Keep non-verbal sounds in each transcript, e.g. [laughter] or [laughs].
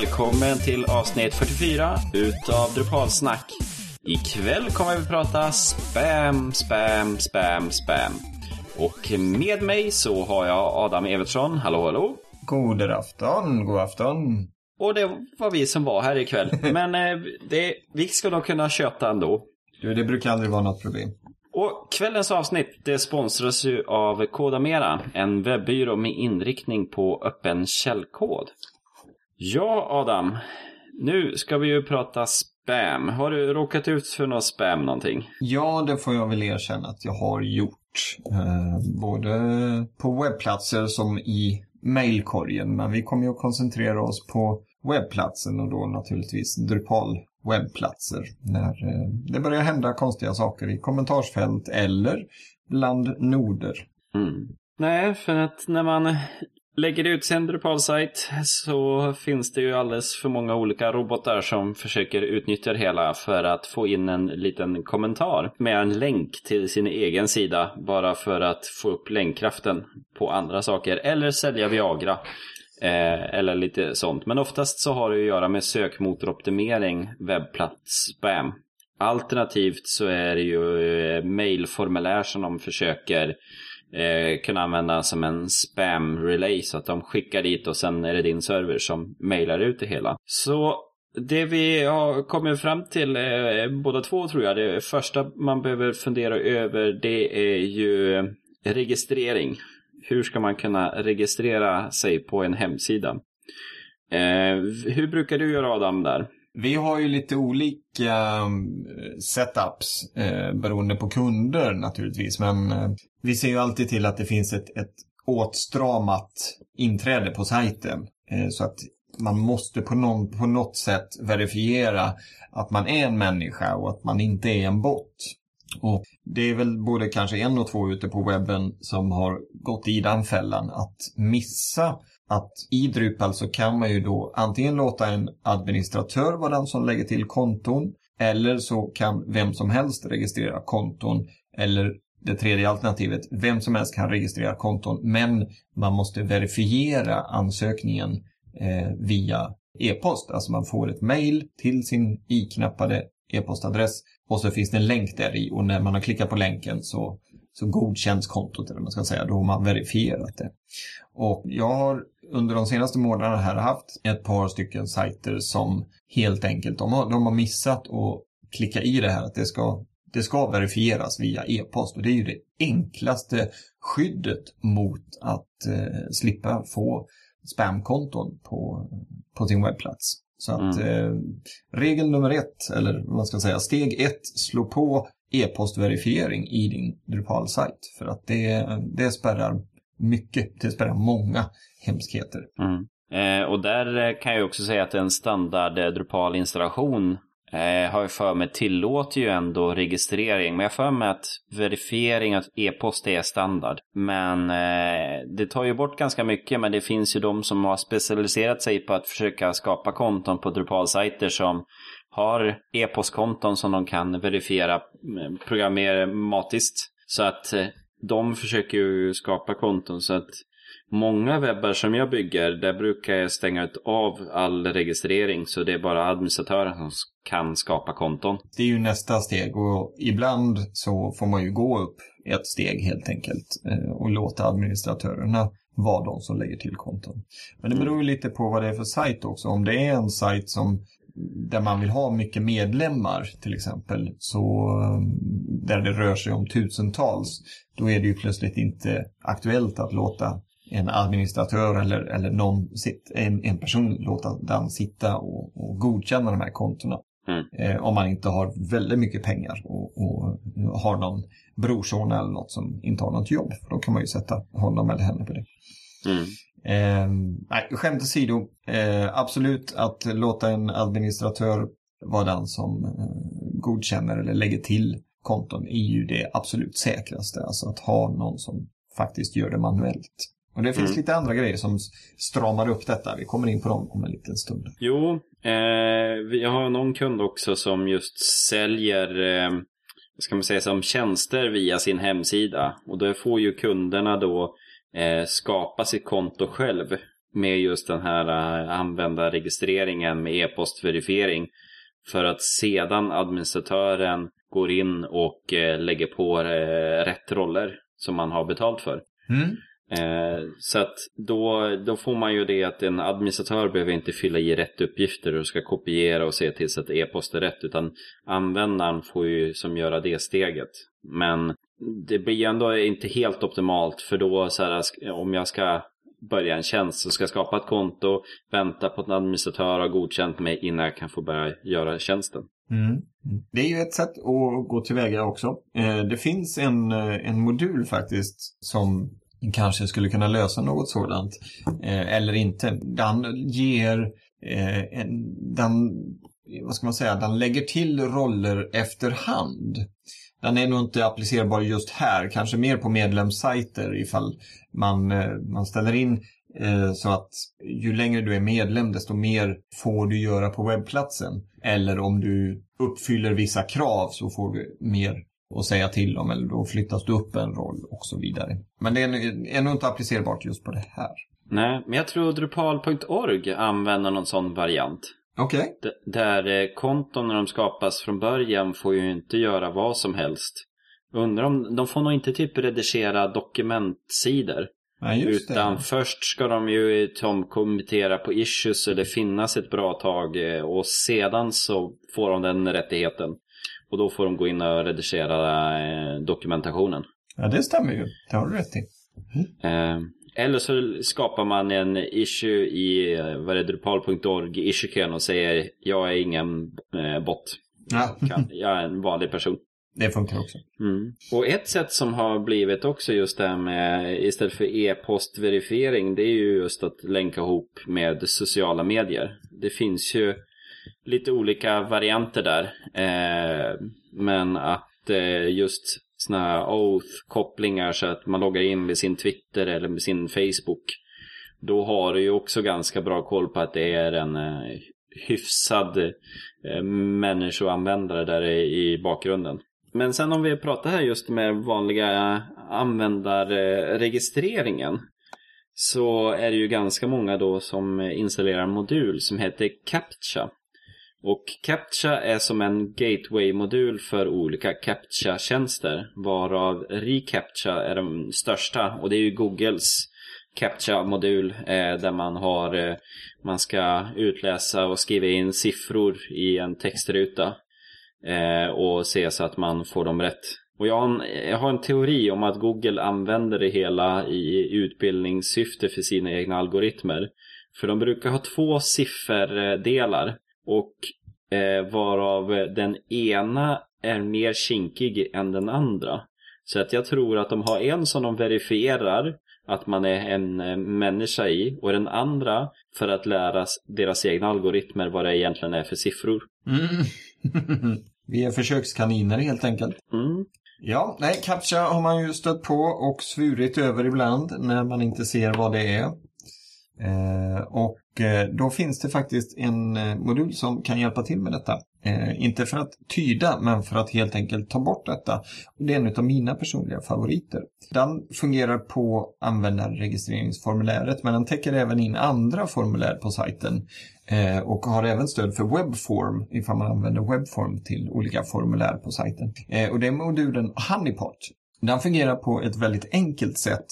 välkommen till avsnitt 44 utav Drupalsnack. Ikväll kommer vi prata spam, spam, spam, spam. Och med mig så har jag Adam Evertsson. Hallå, hallå. God afton, god afton. Och det var vi som var här ikväll. [laughs] Men eh, det, vi ska nog kunna köta ändå. Du, det brukar aldrig vara något problem. Och kvällens avsnitt det sponsras ju av Kodamera, en webbyrå med inriktning på öppen källkod. Ja, Adam. Nu ska vi ju prata spam. Har du råkat ut för något spam någonting? Ja, det får jag väl erkänna att jag har gjort. Eh, både på webbplatser som i mailkorgen. Men vi kommer ju att koncentrera oss på webbplatsen och då naturligtvis Drupal webbplatser. När eh, det börjar hända konstiga saker i kommentarsfält eller bland noder. Mm. Nej, för att när man lägger ut sin Drupal-sajt så finns det ju alldeles för många olika robotar som försöker utnyttja det hela för att få in en liten kommentar med en länk till sin egen sida bara för att få upp länkkraften på andra saker eller sälja Viagra. Eh, eller lite sånt. Men oftast så har det att göra med sökmotoroptimering, webbplats, spam. Alternativt så är det ju eh, mailformulär som de försöker eh, kunna använda som en spam relay så att de skickar dit och sen är det din server som mejlar ut det hela. Så det vi har kommit fram till eh, båda två tror jag, det första man behöver fundera över det är ju registrering. Hur ska man kunna registrera sig på en hemsida? Eh, hur brukar du göra Adam där? Vi har ju lite olika um, setups eh, beroende på kunder naturligtvis. Men eh, vi ser ju alltid till att det finns ett, ett åtstramat inträde på sajten. Eh, så att man måste på, någon, på något sätt verifiera att man är en människa och att man inte är en bot. Och det är väl både kanske en och två ute på webben som har gått i den fällan att missa att i Drupal så kan man ju då antingen låta en administratör vara den som lägger till konton eller så kan vem som helst registrera konton eller det tredje alternativet, vem som helst kan registrera konton men man måste verifiera ansökningen eh, via e-post. Alltså man får ett mail till sin iknappade e-postadress och så finns det en länk där i och när man har klickat på länken så, så godkänns kontot, eller man ska säga. Då har man verifierat det. Och jag har under de senaste månaderna här haft ett par stycken sajter som helt enkelt, de har, de har missat att klicka i det här att det ska, det ska verifieras via e-post. Och det är ju det enklaste skyddet mot att eh, slippa få spamkonton på, på sin webbplats. Så att mm. eh, regel nummer ett, eller vad man ska säga, steg ett, slå på e-postverifiering i din Drupal-sajt. För att det, det spärrar mycket, det spärrar många hemskheter. Mm. Eh, och där eh, kan jag också säga att en standard eh, Drupal-installation Eh, har jag för mig tillåter ju ändå registrering. Men jag har för mig att verifiering av e-post är standard. Men eh, det tar ju bort ganska mycket. Men det finns ju de som har specialiserat sig på att försöka skapa konton på Drupal-sajter som har e-postkonton som de kan verifiera mm, eh, programmatiskt. Så att eh, de försöker ju skapa konton så att Många webbar som jag bygger, där brukar jag stänga ut av all registrering så det är bara administratören som kan skapa konton. Det är ju nästa steg och ibland så får man ju gå upp ett steg helt enkelt eh, och låta administratörerna vara de som lägger till konton. Men det beror ju lite på vad det är för sajt också. Om det är en sajt som där man vill ha mycket medlemmar till exempel, så där det rör sig om tusentals, då är det ju plötsligt inte aktuellt att låta en administratör eller, eller någon, en, en person låta den sitta och, och godkänna de här kontona. Mm. Eh, om man inte har väldigt mycket pengar och, och har någon brorson eller något som inte har något jobb. Då kan man ju sätta honom eller henne på det. Mm. Eh, nej, skämt åsido, eh, absolut att låta en administratör vara den som eh, godkänner eller lägger till konton är ju det absolut säkraste. Alltså att ha någon som faktiskt gör det manuellt. Och det finns mm. lite andra grejer som stramar upp detta. Vi kommer in på dem om en liten stund. Jo, eh, vi har någon kund också som just säljer eh, ska man säga, som tjänster via sin hemsida. Och då får ju kunderna då eh, skapa sitt konto själv med just den här uh, användarregistreringen med e-postverifiering. För att sedan administratören går in och uh, lägger på uh, rätt roller som man har betalt för. Mm. Eh, så att då, då får man ju det att en administratör behöver inte fylla i rätt uppgifter och ska kopiera och se till så att e-post är rätt utan användaren får ju som göra det steget. Men det blir ändå inte helt optimalt för då så här, om jag ska börja en tjänst så ska jag skapa ett konto, vänta på att en administratör har godkänt mig innan jag kan få börja göra tjänsten. Mm. Det är ju ett sätt att gå tillväga också. Eh, det finns en, eh, en modul faktiskt som kanske skulle kunna lösa något sådant. Eh, eller inte. Den ger eh, en, den, vad ska man säga, den lägger till roller efterhand. Den är nog inte applicerbar just här, kanske mer på medlemssajter ifall man, eh, man ställer in eh, så att ju längre du är medlem desto mer får du göra på webbplatsen. Eller om du uppfyller vissa krav så får du mer att säga till om eller då flyttas du upp en roll och så vidare. Men det är nog inte applicerbart just på det här. Nej, men jag tror Drupal.org använder någon sån variant. Okej. Okay. Där eh, konton när de skapas från början får ju inte göra vad som helst. Undrar om de får nog inte typ redigera dokumentsidor. Nej, utan det. först ska de ju tom, kommentera på issues eller finnas ett bra tag eh, och sedan så får de den rättigheten. Och då får de gå in och redigera eh, dokumentationen. Ja, det stämmer ju. Det har du rätt i. Mm. Eller så skapar man en issue i vad är Drupal.org issue och säger jag är ingen bot. Ja. Jag är en vanlig person. Det funkar också. Mm. Och ett sätt som har blivit också just det här med istället för e-postverifiering det är ju just att länka ihop med sociala medier. Det finns ju lite olika varianter där. Eh, men att eh, just sådana här oath-kopplingar så att man loggar in med sin Twitter eller med sin Facebook. Då har du ju också ganska bra koll på att det är en eh, hyfsad eh, människoanvändare där i bakgrunden. Men sen om vi pratar här just med vanliga användarregistreringen så är det ju ganska många då som installerar en modul som heter CAPTCHA. Och CAPTCHA är som en gateway-modul för olika CAPTCHA-tjänster varav ReCAPTCHA är den största och det är ju Googles CAPTCHA-modul eh, där man har eh, man ska utläsa och skriva in siffror i en textruta eh, och se så att man får dem rätt. Och jag har, en, jag har en teori om att Google använder det hela i utbildningssyfte för sina egna algoritmer. För de brukar ha två sifferdelar och eh, varav den ena är mer kinkig än den andra. Så att jag tror att de har en som de verifierar att man är en eh, människa i och den andra för att lära deras egna algoritmer vad det egentligen är för siffror. Mm. [laughs] Vi är försökskaniner helt enkelt. Mm. Ja, nej, CAPTCHA har man ju stött på och svurit över ibland när man inte ser vad det är. Eh, och eh, Eh, då finns det faktiskt en eh, modul som kan hjälpa till med detta. Eh, inte för att tyda, men för att helt enkelt ta bort detta. Och det är en av mina personliga favoriter. Den fungerar på användarregistreringsformuläret, men den täcker även in andra formulär på sajten. Eh, och har även stöd för webform ifall man använder webform till olika formulär på sajten. Eh, och det är modulen Honeypot. Den fungerar på ett väldigt enkelt sätt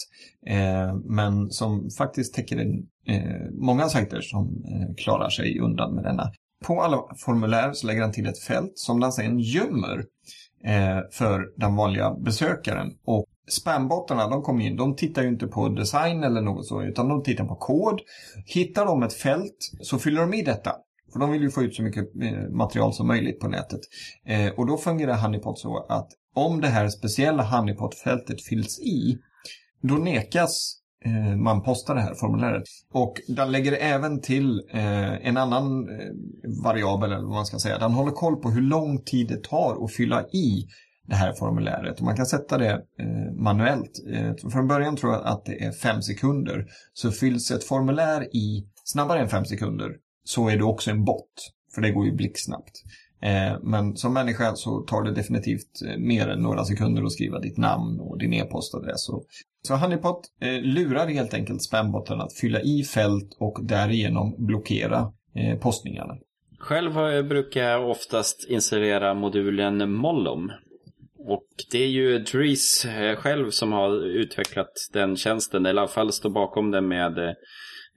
eh, men som faktiskt täcker in Eh, många sajter som eh, klarar sig undan med denna. På alla formulär så lägger han till ett fält som den sedan gömmer eh, för den vanliga besökaren. Och spambottarna de kommer in, de tittar ju inte på design eller något så utan de tittar på kod. Hittar de ett fält så fyller de i detta. För de vill ju få ut så mycket eh, material som möjligt på nätet. Eh, och då fungerar Honeypot så att om det här speciella Honeypot-fältet fylls i, då nekas Eh, man postar det här formuläret. Och den lägger även till eh, en annan eh, variabel, eller vad man ska säga. Den håller koll på hur lång tid det tar att fylla i det här formuläret. Man kan sätta det eh, manuellt. Eh, från början tror jag att det är fem sekunder. Så fylls ett formulär i snabbare än fem sekunder så är det också en bot. För det går ju blixtsnabbt. Eh, men som människa så tar det definitivt eh, mer än några sekunder att skriva ditt namn och din e-postadress. Så Honeypot eh, lurar helt enkelt spambotten att fylla i fält och därigenom blockera postningarna. Själv brukar jag oftast installera modulen Mollom. Och det är ju Dries själv som har utvecklat den tjänsten, eller i alla fall står bakom den med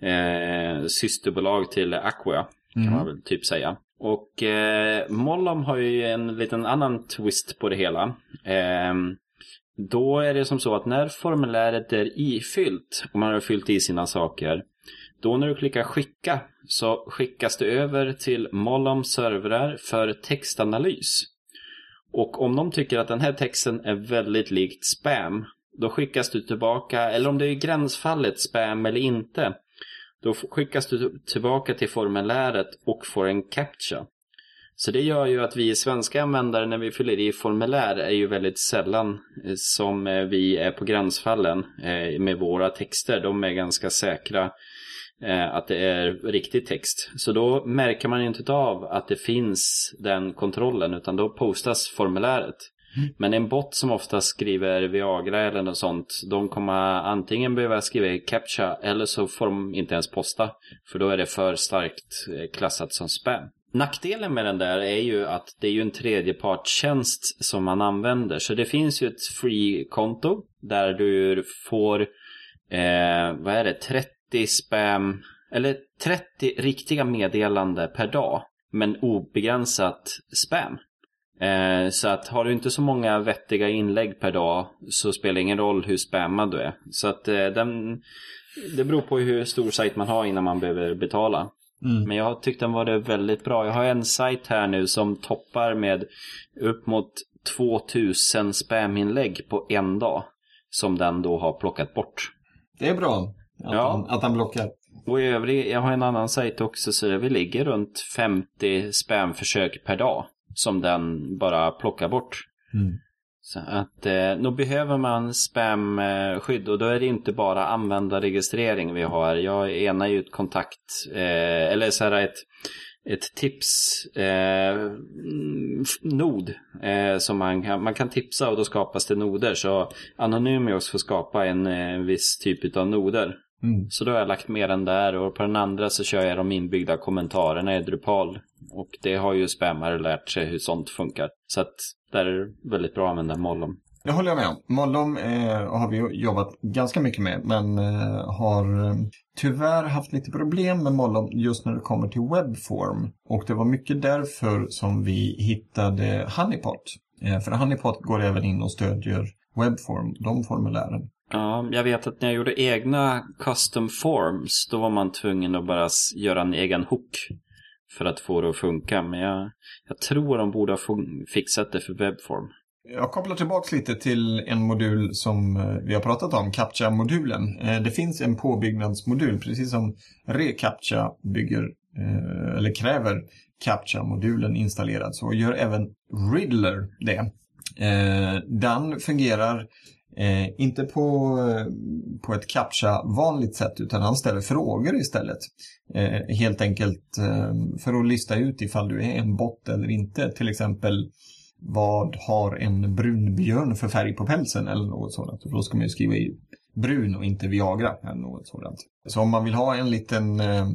eh, systerbolag till Aqua, kan mm. man väl typ säga. Och eh, Mollom har ju en liten annan twist på det hela. Eh, då är det som så att när formuläret är ifyllt och man har fyllt i sina saker. Då när du klickar skicka så skickas det över till Mollom servrar för textanalys. Och om de tycker att den här texten är väldigt likt spam, då skickas du tillbaka, eller om det är gränsfallet spam eller inte, då skickas du tillbaka till formuläret och får en captcha. Så det gör ju att vi svenska användare när vi fyller i formulär är ju väldigt sällan eh, som eh, vi är på gränsfallen eh, med våra texter. De är ganska säkra att det är riktig text. Så då märker man inte av att det finns den kontrollen utan då postas formuläret. Men en bot som ofta skriver Viagra eller något sånt, de kommer antingen behöva skriva CAPTCHA eller så får de inte ens posta. För då är det för starkt klassat som spam. Nackdelen med den där är ju att det är ju en tredjepartstjänst som man använder. Så det finns ju ett free-konto där du får, eh, vad är det, 30 spam, eller 30 riktiga meddelande per dag. Men obegränsat spam. Eh, så att har du inte så många vettiga inlägg per dag så spelar det ingen roll hur spammad du är. Så att eh, den, det beror på hur stor sajt man har innan man behöver betala. Mm. Men jag har tyckt den var väldigt bra. Jag har en sajt här nu som toppar med upp mot 2000 spaminlägg på en dag. Som den då har plockat bort. Det är bra att, ja. han, att han blockar. Och i övrigt, jag har en annan sajt också så vi ligger runt 50 spamförsök per dag som den bara plockar bort. Mm. Så att eh, nog behöver man spamskydd och då är det inte bara användarregistrering vi har. Jag enar ju ett kontakt, eh, eller så här ett, ett tips eh, eh, som man kan, man kan tipsa och då skapas det noder. Så Anonymios får skapa en, en eh, viss typ av noder. Mm. Så då har jag lagt med den där och på den andra så kör jag de inbyggda kommentarerna i Drupal. Och det har ju spammare lärt sig hur sånt funkar. Så att där är det väldigt bra att använda Mollom. Det håller jag med om. Mollom eh, har vi jobbat ganska mycket med men eh, har eh, tyvärr haft lite problem med Mollom just när det kommer till webform. Och det var mycket därför som vi hittade Honeypot. Eh, för Honeypot går även in och stödjer webform, de formulären. Ja, jag vet att när jag gjorde egna custom forms då var man tvungen att bara göra en egen hook för att få det att funka. Men jag, jag tror de borde ha fixat det för webform. Jag kopplar tillbaka lite till en modul som eh, vi har pratat om, CAPTCHA-modulen. Eh, det finns en påbyggnadsmodul, precis som ReCAPTCHA bygger, eh, eller kräver CAPTCHA-modulen installerad, så gör även Riddler det. Den fungerar Eh, inte på, eh, på ett captcha vanligt sätt utan han ställer frågor istället. Eh, helt enkelt eh, för att lista ut ifall du är en bot eller inte. Till exempel vad har en brunbjörn för färg på pälsen eller något sådant. Då ska man ju skriva i brun och inte Viagra eller något sådant. Så om man vill ha en liten eh,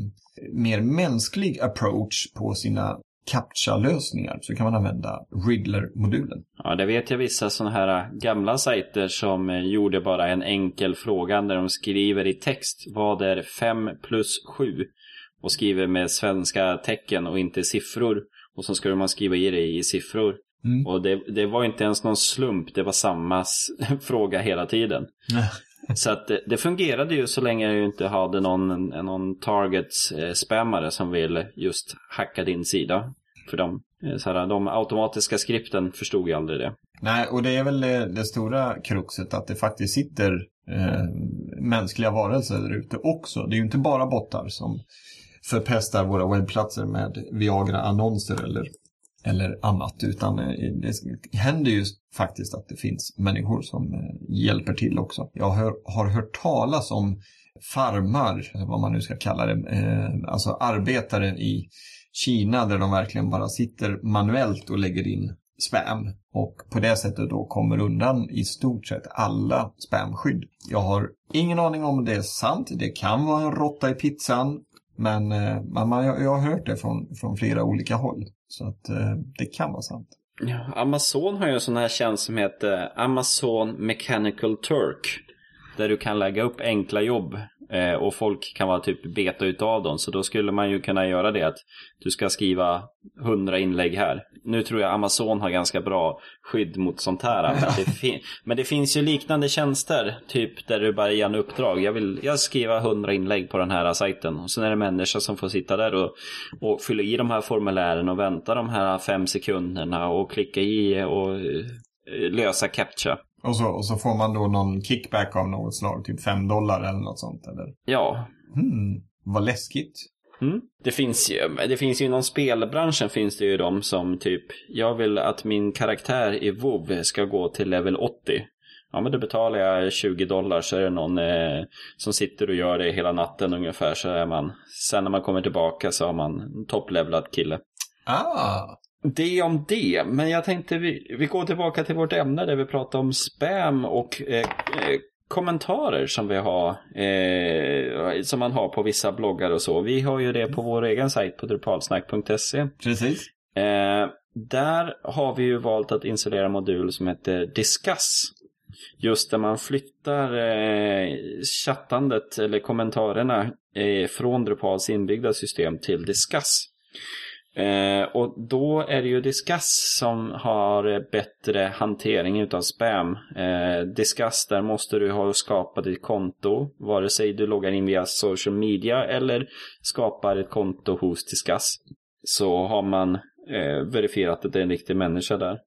mer mänsklig approach på sina CAPTCHA-lösningar så kan man använda Riddler-modulen. Ja, det vet jag vissa sådana här gamla sajter som eh, gjorde bara en enkel fråga där de skriver i text vad är 5 plus 7 och skriver med svenska tecken och inte siffror. Och så skulle man skriva i det i siffror. Mm. Och det, det, var inte ens någon slump, det var samma [laughs] fråga hela tiden. [laughs] Så att det, det, fungerade ju så länge jag inte hade någon, någon targets-spammare eh, som vill just hacka din sida. För de, eh, så här, de automatiska skripten förstod ju aldrig det. Nej, och det är väl det, det stora kruxet att det faktiskt sitter eh, mänskliga varelser där ute också. Det är ju inte bara bottar som förpestar våra webbplatser med Viagra-annonser eller eller annat. Utan eh, det händer ju faktiskt att det finns människor som eh, hjälper till också. Jag har hört talas om farmar, eh, vad man nu ska kalla det, alltså arbetare i Kina där de verkligen bara sitter manuellt och lägger in spam och på det sättet då kommer undan i stort sett alla spamskydd. Jag har ingen aning om det är sant. Det kan vara en råtta i pizzan. Men men man, jag, jag har hört det från, från flera olika håll. Så att eh, det kan vara sant. Ja, Amazon har ju en sån här tjänst som heter eh, Amazon Mechanical Turk. Där du kan lägga upp enkla jobb eh, och folk kan vara typ beta utav dem. Så då skulle man ju kunna göra det att du ska skriva 100 inlägg här. Nu tror jag Amazon har ganska bra skydd mot sånt här. [laughs] Men det, men det finns ju liknande tjänster, typ där du bara ger en uppdrag. Jag vill jag skriva 100 inlägg på den här sajten. Och sen är det människor som får sitta där och, och fylla i de här formulären och vänta de här fem sekunderna och klicka i och eh, lösa captcha. Och så, och så får man då någon kickback av något slag, typ 5 dollar eller något sånt. Eller? Ja, Hmm, vad läskigt. Mm. Det finns ju, det finns ju inom spelbranschen finns det ju de som typ, jag vill att min karaktär i WoW ska gå till level 80. Ja men då betalar jag 20 dollar så är det någon eh, som sitter och gör det hela natten ungefär så är man. Sen när man kommer tillbaka så har man en topplevlad kille. Ah, Det om det, men jag tänkte vi, vi går tillbaka till vårt ämne där vi pratar om spam och eh, eh, kommentarer som vi har, eh, som man har på vissa bloggar och så. Vi har ju det på vår egen sajt på drupalsnack.se. precis. Eh, där har vi ju valt att installera en modul som heter Discuss. Just där man flyttar eh, chattandet eller kommentarerna eh, från Drupals inbyggda system till Discuss. Eh, och då är det ju Discuss som har bättre hantering utav spam. Eh, Discuss, där måste du ha skapat ett konto. Vare sig du loggar in via social media eller skapar ett konto hos Discuss. Så har man eh, verifierat att det är en riktig människa där.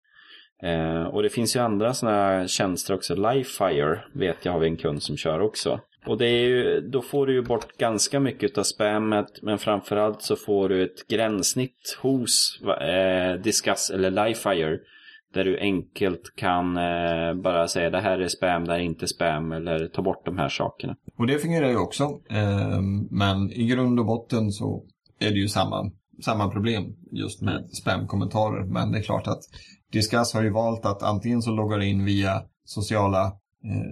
Eh, och det finns ju andra sådana tjänster också. Lifefire vet jag har vi en kund som kör också. Och det är ju, då får du ju bort ganska mycket av spammet men framförallt så får du ett gränssnitt hos eh, Discuss eller Lifefire Där du enkelt kan eh, bara säga det här är spam, det här är inte spam eller ta bort de här sakerna. Och det fungerar ju också. Eh, men i grund och botten så är det ju samma, samma problem just med spamkommentarer. Men det är klart att Discuss har ju valt att antingen så loggar du in via sociala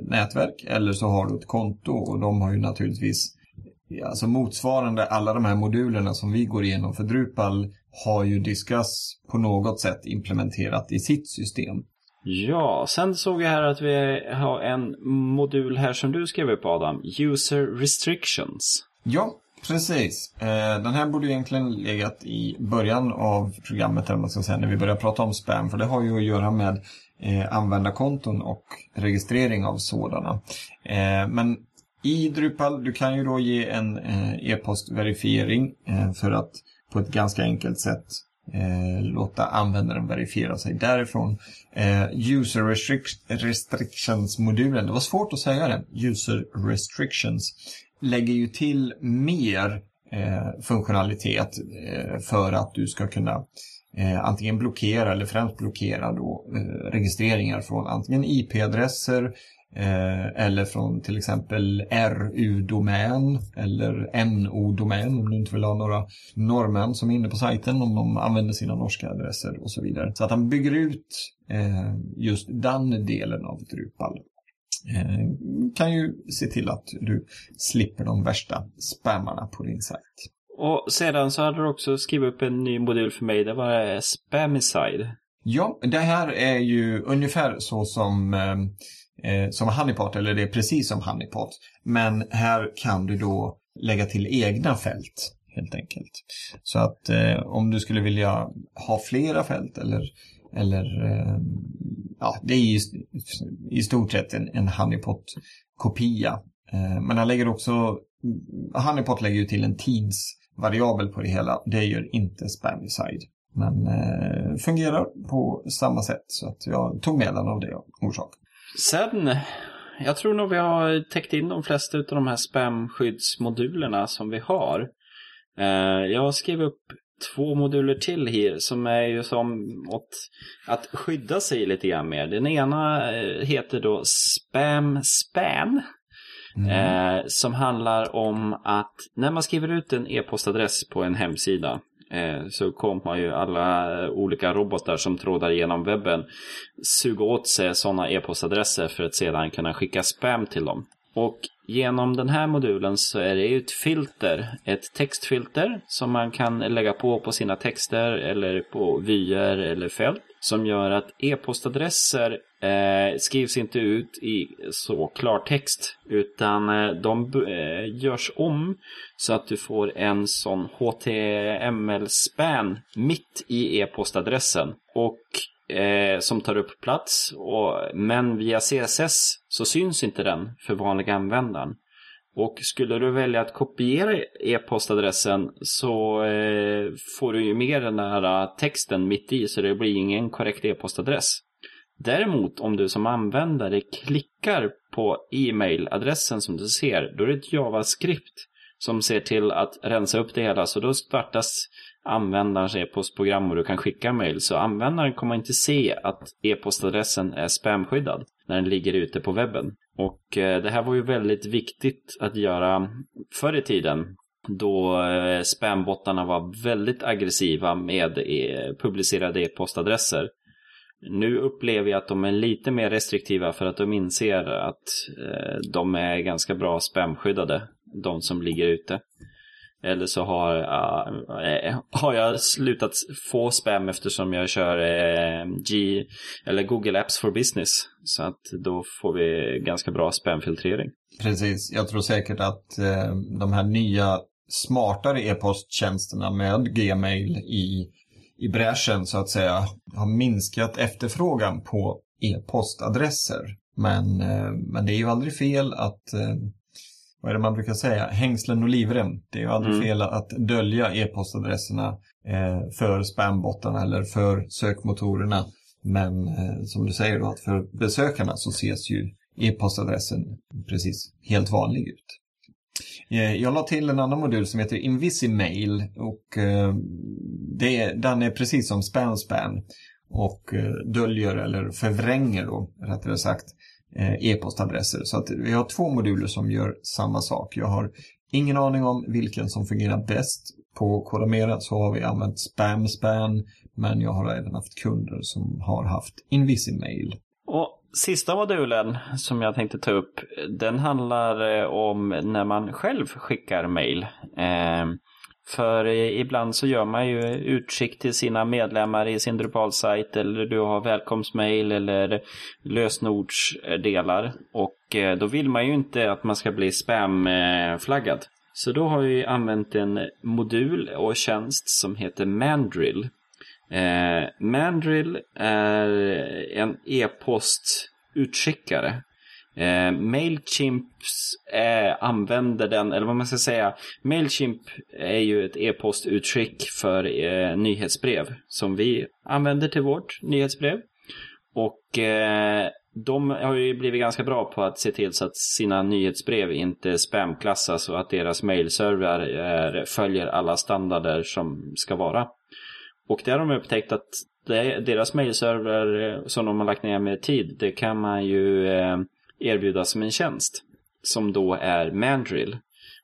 nätverk eller så har du ett konto och de har ju naturligtvis Alltså motsvarande alla de här modulerna som vi går igenom för Drupal har ju Discuss på något sätt implementerat i sitt system. Ja, sen såg jag här att vi har en modul här som du skrev upp Adam. User restrictions. Ja, precis. Eh, Den här borde egentligen legat i början av programmet, eller man ska säga, när vi börjar prata om spam. För det har ju att göra med eh, användarkonton och registrering av sådana. Eh, Men i Drupal, du kan ju då ge en eh, e-postverifiering eh, för att på ett ganska enkelt sätt eh, låta användaren verifiera sig därifrån. User restrictions-modulen, det var svårt att säga det, user restrictions, lägger ju till mer funktionalitet för att du ska kunna eh, antingen blockera eller främst blockera då, eh, registreringar från antingen IP-adresser eh, eller från till exempel RU-domän eller NO-domän om du inte vill ha några norrmän som är inne på sajten om de använder sina norska adresser och så vidare. Så att han bygger ut eh, just den delen av Drupal. Eh, kan ju se till att du slipper de värsta spammarna på din sajt. Och sedan så hade du också skrivit upp en ny modul för mig. Det var eh, Spamicide. Ja, det här är ju ungefär så som, ehm, eh, som Honeypot, eller det är precis som Honeypot. Men här kan du då lägga till egna fält, helt enkelt. Så att eh, om du skulle vilja ha flera fält eller, eller eh, ja, det är i, i stort sett en, en Honeypot-kopia. Eh, men han lägger också, Honeypot lägger ju till en variabel på det hela. Det gör inte Spamicide. Men eh, fungerar på samma sätt. Så att jag tog med den av det orsak. Sen, jag tror nog vi har täckt in de flesta av de här spamskyddsmodulerna som vi har. Eh, Jag skrev upp två moduler till här som är ju som åt att skydda sig lite grann mer. Den ena eh, heter då Spam Span. Mm. Eh, som handlar om att när man skriver ut en e-postadress på en hemsida eh, så kommer ju alla olika robotar som trådar igenom webben suga åt sig sådana e-postadresser för att sedan kunna skicka spam till dem. Och genom den här modulen så är det ett filter, ett textfilter som man kan lägga på på sina texter eller på vyer eller fält som gör att e-postadresser eh, skrivs inte ut i så klartext utan eh, de eh, görs om så att du får en sån HTML-span mitt i e-postadressen. Och eh, som tar upp plats. Och, men via CSS så syns inte den för vanliga användaren. Och skulle du välja att kopiera e-postadressen så eh, får du ju med den här eh, texten mitt i så det blir ingen korrekt e-postadress. Däremot om du som användare klickar på e-mailadressen som du ser, då är det ett JavaScript som ser till att rensa upp det hela. Så då startas användarens e-postprogram och du kan skicka mail. Så användaren kommer inte se att e-postadressen är spamskyddad när den ligger ute på webben. Och eh, det här var ju väldigt viktigt att göra förr i tiden då eh, spambottarna var väldigt aggressiva med eh, publicerade e-postadresser. Nu upplever jag att de är lite mer restriktiva för att de inser att de är ganska bra spamskyddade, de som ligger ute. Eller så har, äh, har jag slutat få spam eftersom jag kör äh, G eller Google Apps for Business. Så att då får vi ganska bra spamfiltrering. Precis, jag tror säkert att äh, de här nya smartare e-posttjänsterna med Gmail i, i bräschen så att säga har minskat efterfrågan på e-postadresser. Men, men det är ju aldrig fel att vad är det man brukar säga, hängslen och livrem. Det är ju aldrig mm. fel att dölja e-postadresserna eh, för spambottarna eller för sökmotorerna. Men eh, som du säger då, att för besökarna så ses ju e-postadressen precis helt vanlig ut. Eh, jag la till en annan modul som heter Invisimail och eh, det, den är precis som SpamSpan och eh, döljer eller förvränger då, rättare sagt, Eh, e-postadresser. Så att vi har två moduler som gör samma sak. Jag har ingen aning om vilken som fungerar bäst. På Kodamera så har vi använt SpamSpan men jag har även haft kunder som har haft Invisimail. Och sista modulen som jag tänkte ta upp den handlar eh, om när man själv skickar mail. Eh, för ibland så gör man ju utskick till sina medlemmar i sin Drupal-sajt eller du har välkomstmail eller lösenordsdelar. Och eh, då vill man ju inte att man ska bli spamflaggad. Så då har vi använt en modul och tjänst som heter Mandrill. Eh, Mandrill är en e-postutskickare Eh, Mailchimp eh, använder den, eller vad man ska säga. Mailchimp är ju ett e-postutskick för eh, nyhetsbrev som vi använder till vårt nyhetsbrev. Och eh, de har ju blivit ganska bra på att se till så att sina nyhetsbrev inte spamklassas och att deras mailserver eh, följer alla standarder som ska vara. Och där har de upptäckt att deras mailserver som de har lagt ner med tid, det kan man ju eh, erbjudas som en tjänst. Som då är Mandrill.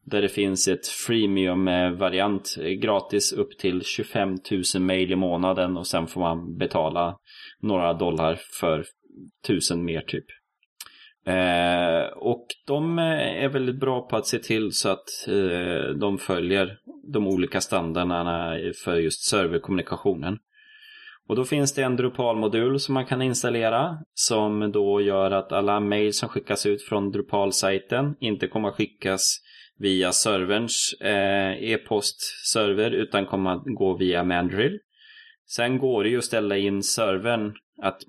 Där det finns ett freemium-variant eh, gratis upp till 25 000 mail i månaden och sen får man betala några dollar för tusen mer typ. Eh, och de eh, är väldigt bra på att se till så att eh, de följer de olika standarderna för just serverkommunikationen. Och då finns det en Drupal-modul som man kan installera som då gör att alla mail som skickas ut från Drupal-sajten inte kommer att skickas via serverns eh, e-postserver utan kommer att gå via Mandrill. Sen går det ju att ställa in servern, att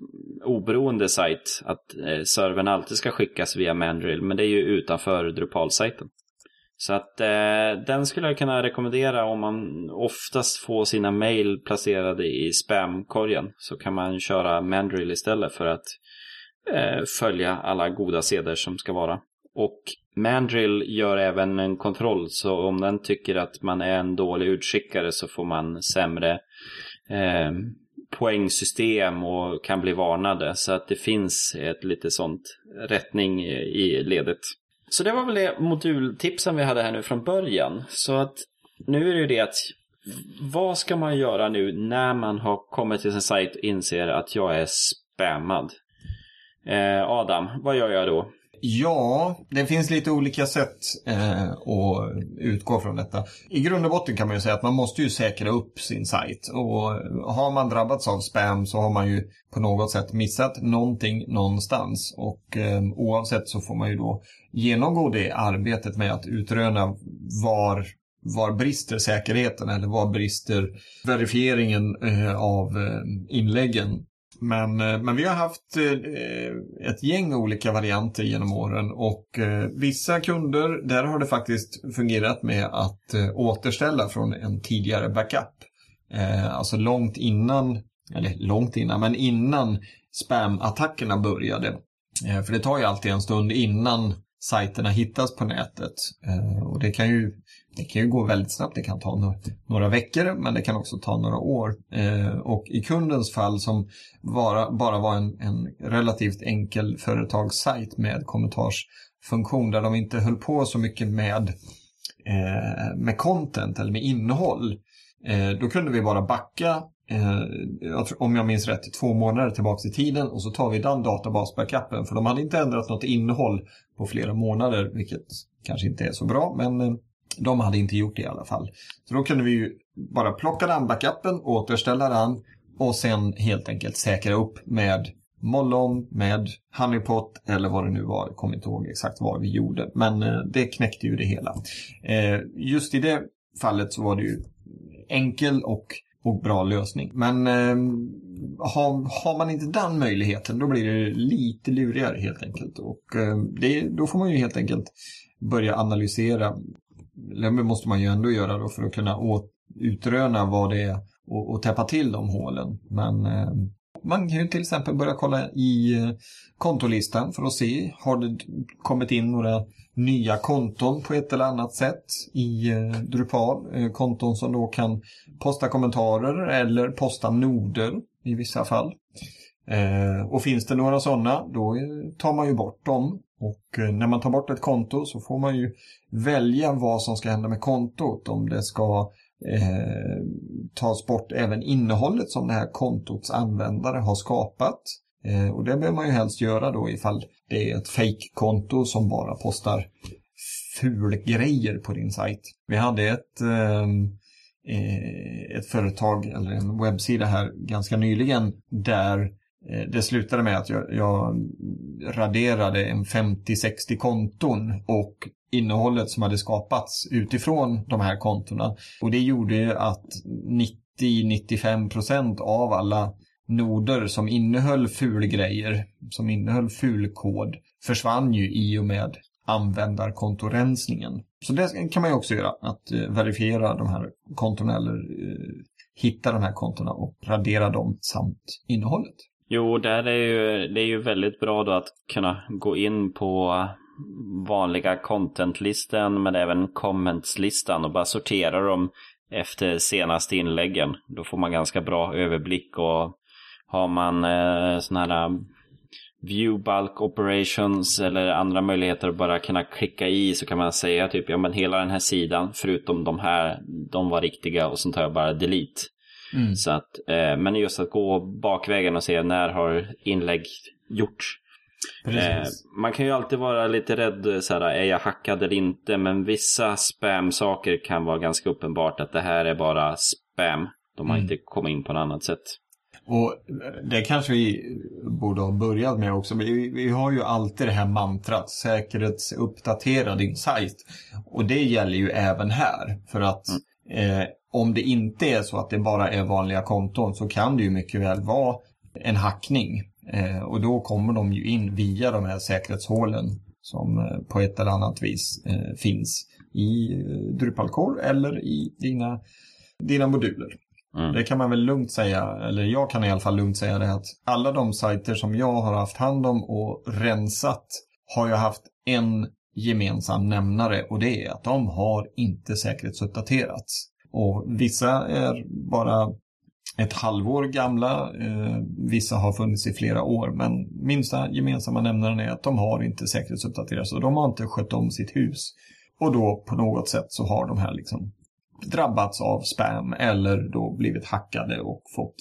oberoende sajt, att eh, servern alltid ska skickas via Mandrill, men det är ju utanför Drupal-sajten. Så att eh, den skulle jag kunna rekommendera om man oftast får sina mail placerade i spamkorgen. Så kan man köra Mandrill istället för att eh, följa alla goda seder som ska vara. Och Mandrill gör även en kontroll så om den tycker att man är en dålig utskickare så får man sämre eh, poängsystem och kan bli varnade. Så att det finns ett lite sånt rättning i ledet. Så det var väl det modultipsen vi hade här nu från början. Så att nu är det ju det att vad ska man göra nu när man har kommit till sin sajt och inser att jag är spammad? Eh, Adam, vad gör jag då? Ja, det finns lite olika sätt eh, att utgå från detta. I grund och botten kan man ju säga att man måste ju säkra upp sin sajt. Och har man drabbats av spam så har man ju på något sätt missat någonting någonstans. Och eh, oavsett så får man ju då genomgå det arbetet med att utröna var var brister säkerheten eller var brister verifieringen eh, av eh, inläggen. Men, eh, men vi har haft eh, ett gäng olika varianter genom åren och eh, vissa kunder, där har det faktiskt fungerat med att återställa från en tidigare backup. Alltså långt innan, eller långt innan, men innan spam-attackerna började. För det tar ju alltid en stund innan sajterna hittas på nätet. Och det kan ju det kan ju gå väldigt snabbt. Det kan ta några, några veckor men det kan också ta några år. Eh, och i kundens fall som bara, bara var en, en relativt enkel företagssajt med kommentarsfunktion där de inte höll på så mycket med, eh, med content eller med innehåll. Eh, då kunde vi bara backa eh, om jag minns rätt, två månader tillbaka i tiden och så tar vi den databasbackupen för de hade inte ändrat något innehåll på flera månader, vilket kanske inte är så bra, men eh, de hade inte gjort det i alla fall. Så då kunde vi ju bara plocka den backupen, återställa den och sen helt enkelt säkra upp med Mollon, med Honeypot eller vad det nu var. Jag kommer inte ihåg exakt vad vi gjorde. Men eh, det knäckte ju det hela. Eh, just i det fallet så var det ju enkel och, och bra lösning. Men ehm, har, har man inte den möjligheten då blir det lite lurigare helt enkelt. Och ehm, det, då får man ju helt enkelt börja analysera det måste man ju ändå göra då för att kunna utröna vad det är och, och täppa till de hålen. Men eh, man kan ju till exempel börja kolla i eh, kontolistan för att se, har det kommit in några nya konton på ett eller annat sätt i eh, Drupal? Eh, konton som då kan posta kommentarer eller posta noder i vissa fall. Eh, och finns det några sådana, då eh, tar man ju bort dem. Och eh, när man tar bort ett konto så får man ju välja vad som ska hända med kontot. Om det ska eh, tas bort även innehållet som det här kontots användare har skapat. Eh, och det behöver man ju helst göra då ifall det är ett fake-konto som bara postar fulgrejer på din sajt. Vi hade ett, ehm, eh, ett företag eller en webbsida här ganska nyligen där Eh, det slutade med att jag, jag raderade en 50-60 konton och innehållet som hade skapats utifrån de här kontona. Och det gjorde att 90-95% av alla noder som innehöll fulgrejer, som innehöll fulkod, försvann ju i och med användarkontorensningen. Så det kan man ju också göra, att eh, verifiera de här kontona eller eh, hitta de här kontona och radera dem samt innehållet. Jo, där är ju, det är ju väldigt bra då att kunna gå in på vanliga contentlistan men även commentslistan och bara sortera dem efter senaste inläggen. Då får man ganska bra överblick och har man eh, sådana här eh, view bulk operations eller andra möjligheter att bara kunna klicka i så kan man säga typ ja men hela den här sidan förutom de här de var riktiga och sen tar jag bara delete. Mm. Så att, eh, men just att gå bakvägen och se när har inlägg gjorts. Eh, man kan ju alltid vara lite rädd, så här, är jag hackad eller inte? Men vissa spam-saker kan vara ganska uppenbart att det här är bara spam. De har mm. inte kommit in på något annat sätt. Och det kanske vi borde ha börjat med också. Vi, vi har ju alltid det här mantrat, säkerhetsuppdatera din sajt. Och det gäller ju även här. För att mm. eh, om det inte är så att det bara är vanliga konton så kan det ju mycket väl vara en hackning. Eh, och då kommer de ju in via de här säkerhetshålen som eh, på ett eller annat vis eh, finns i Drupal Core eller i dina, dina moduler. Mm. Det kan man väl lugnt säga, eller jag kan i alla fall lugnt säga det att alla de sajter som jag har haft hand om och rensat har ju haft en gemensam nämnare och det är att de har inte säkerhetsuppdaterats. Och vissa är bara ett halvår gamla, eh, vissa har funnits i flera år, men minsta gemensamma nämnaren är att de har inte säkerhetsuppdaterats och de har inte skött om sitt hus. Och då på något sätt så har de här liksom drabbats av spam eller då blivit hackade och fått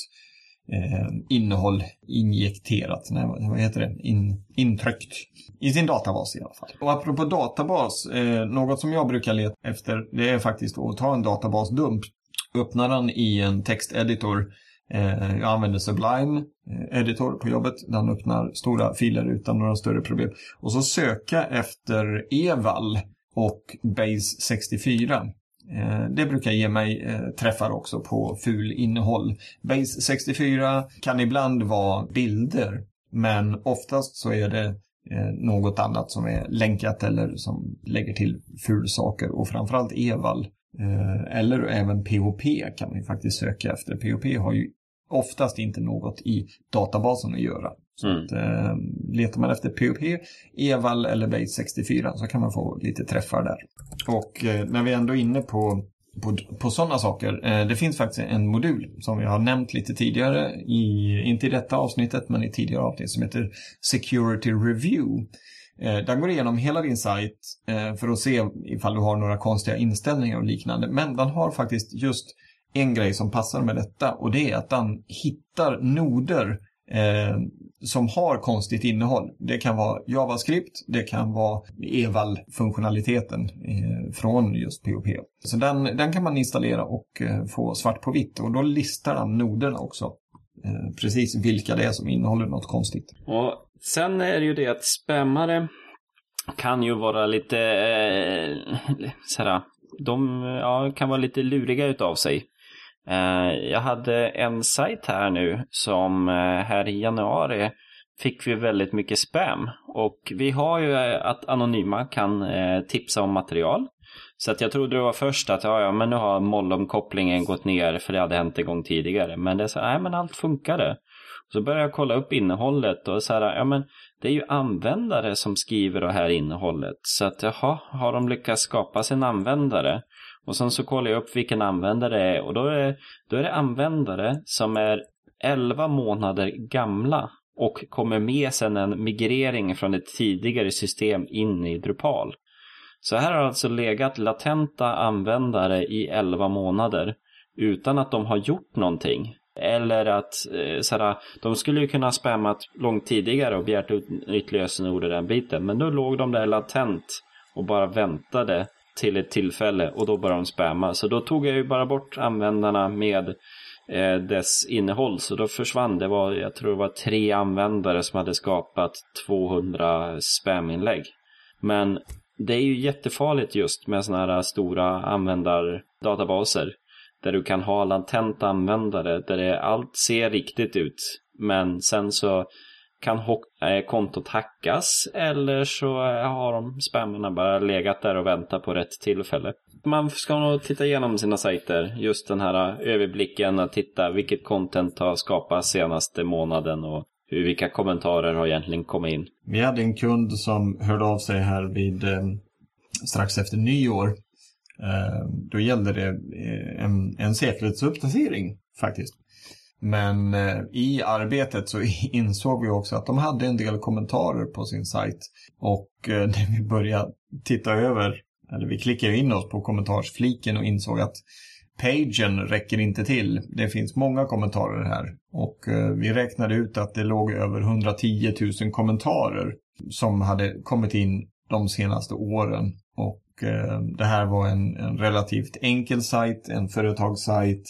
eh, innehåll injekterat, nej, vad heter det, In, intryckt i sin databas i alla fall. Och apropå databas, eh, något som jag brukar leta efter det är faktiskt att ta en databasdump, öppna den i en texteditor eh, jag använder Sublime eh, Editor på jobbet. Den öppnar stora filer utan några större problem. Och så söka efter Eval och Base 64. Eh, det brukar ge mig eh, träffar också på ful innehåll. Base 64 kan ibland vara bilder, men oftast så är det eh, något annat som är länkat eller som lägger till ful saker och framförallt Eval. Eller även PHP kan man ju faktiskt söka efter. PHP har ju oftast inte något i databasen att göra. Så mm. att, eh, letar man efter POP, Eval eller Base 64 så kan man få lite träffar där. Och eh, när vi ändå är inne på, på, på sådana saker, eh, det finns faktiskt en modul som vi har nämnt lite tidigare, i, inte i detta avsnittet men i tidigare avsnitt som heter Security Review. Eh, den går igenom hela din sajt eh, för att se ifall du har några konstiga inställningar och liknande. Men den har faktiskt just en grej som passar med detta och det är att den hittar noder eh, som har konstigt innehåll. Det kan vara JavaScript, det kan vara eval-funktionaliteten eh, från just POP. Så den, den kan man installera och eh, få svart på vitt och då listar den noderna också. Eh, precis vilka det är som innehåller något konstigt. Och sen är det ju det att spämmare kan ju vara lite eh, såhär, de ja, kan vara lite luriga utav sig. Eh, jag hade en sajt här nu som eh, här i januari fick vi väldigt mycket spam. Och vi har ju eh, att Anonyma kan tipsa om material. Så att jag trodde det var först att ja, ja men nu har mollomkopplingen gått ner för det hade hänt en gång tidigare. Men det är så nej men allt funkade. Så började jag kolla upp innehållet och så här, ja men det är ju användare som skriver det här innehållet. Så att jaha, har de lyckats skapa sin användare? Och sen så kollar jag upp vilken användare det är och då är det, då är det användare som är 11 månader gamla och kommer med sen en migrering från ett tidigare system in i Drupal. Så här har alltså legat latenta användare i 11 månader utan att de har gjort någonting. Eller att eh, såhär, de skulle ju kunna ha spammat långt tidigare och begärt ut nytt lösenord i den biten. Men då låg de där latent och bara väntade till ett tillfälle och då började de spamma. Så då tog jag ju bara bort användarna med eh, dess innehåll. Så då försvann det. Var, jag tror det var tre användare som hade skapat 200 spaminlägg. Men det är ju jättefarligt just med sådana här stora användardatabaser. Där du kan ha latent användare där det allt ser riktigt ut. Men sen så kan eh, kontot hackas eller så eh, har de spammarna bara legat där och väntat på rätt tillfälle. Man ska nog titta igenom sina sajter, just den här eh, överblicken, att titta vilket content har skapats senaste månaden och hur, vilka kommentarer har egentligen kommit in. Vi hade en kund som hörde av sig här vid eh, strax efter nyår. Eh, då gällde det en, en säkerhetsuppdatering faktiskt. Men eh, i arbetet så [laughs] insåg vi också att de hade en del kommentarer på sin sajt. Och eh, [laughs] när vi började titta över, eller vi klickade in oss på kommentarsfliken och insåg att pagen räcker inte till. Det finns många kommentarer här. Och eh, vi räknade ut att det låg över 110 000 kommentarer som hade kommit in de senaste åren. Och det här var en, en relativt enkel sajt, en företagssajt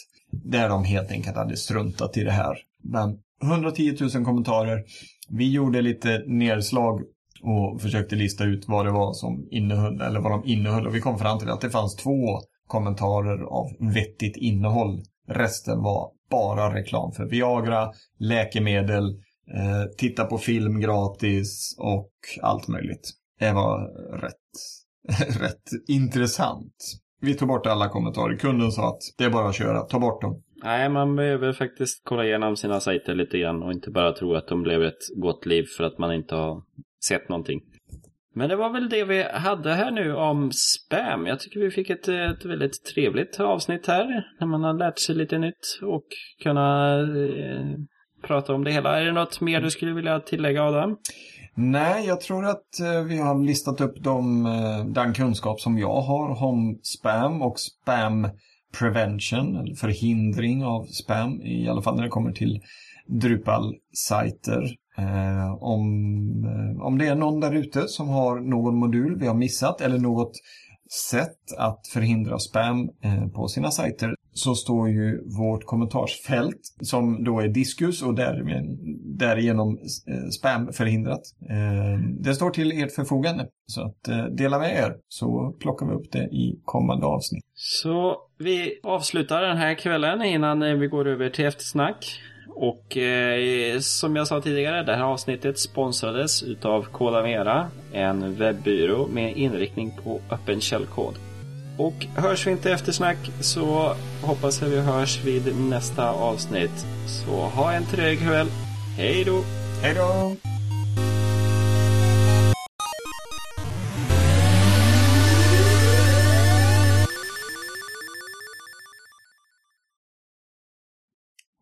där de helt enkelt hade struntat i det här. Men 110 000 kommentarer. Vi gjorde lite nedslag och försökte lista ut vad det var som innehöll, eller vad de innehöll. Och vi kom fram till att det fanns två kommentarer av vettigt innehåll. Resten var bara reklam för Viagra, läkemedel, eh, titta på film gratis och allt möjligt. Det var rätt, [laughs] rätt intressant. Vi tog bort alla kommentarer. Kunden sa att det är bara att köra, ta bort dem. Nej, man behöver faktiskt kolla igenom sina sajter lite grann och inte bara tro att de blev ett gott liv för att man inte har sett någonting. Men det var väl det vi hade här nu om spam. Jag tycker vi fick ett, ett väldigt trevligt avsnitt här. När man har lärt sig lite nytt och kunna eh, prata om det hela. Är det något mer du skulle vilja tillägga Adam? Nej, jag tror att eh, vi har listat upp de, eh, den kunskap som jag har om spam och spam prevention, eller förhindring av spam, i alla fall när det kommer till Drupal-sajter. Eh, om, eh, om det är någon där ute som har någon modul vi har missat eller något sätt att förhindra spam eh, på sina sajter så står ju vårt kommentarsfält som då är diskus och därigenom eh, spam förhindrat. Eh, det står till ert förfogande. Så att eh, dela med er så plockar vi upp det i kommande avsnitt. Så vi avslutar den här kvällen innan vi går över till eftersnack. Och eh, som jag sa tidigare, det här avsnittet sponsrades utav Kodamera, en webbyrå med inriktning på öppen källkod. Och hörs vi inte eftersnack så hoppas jag vi hörs vid nästa avsnitt. Så ha en trevlig kväll. Hej då! Hej då!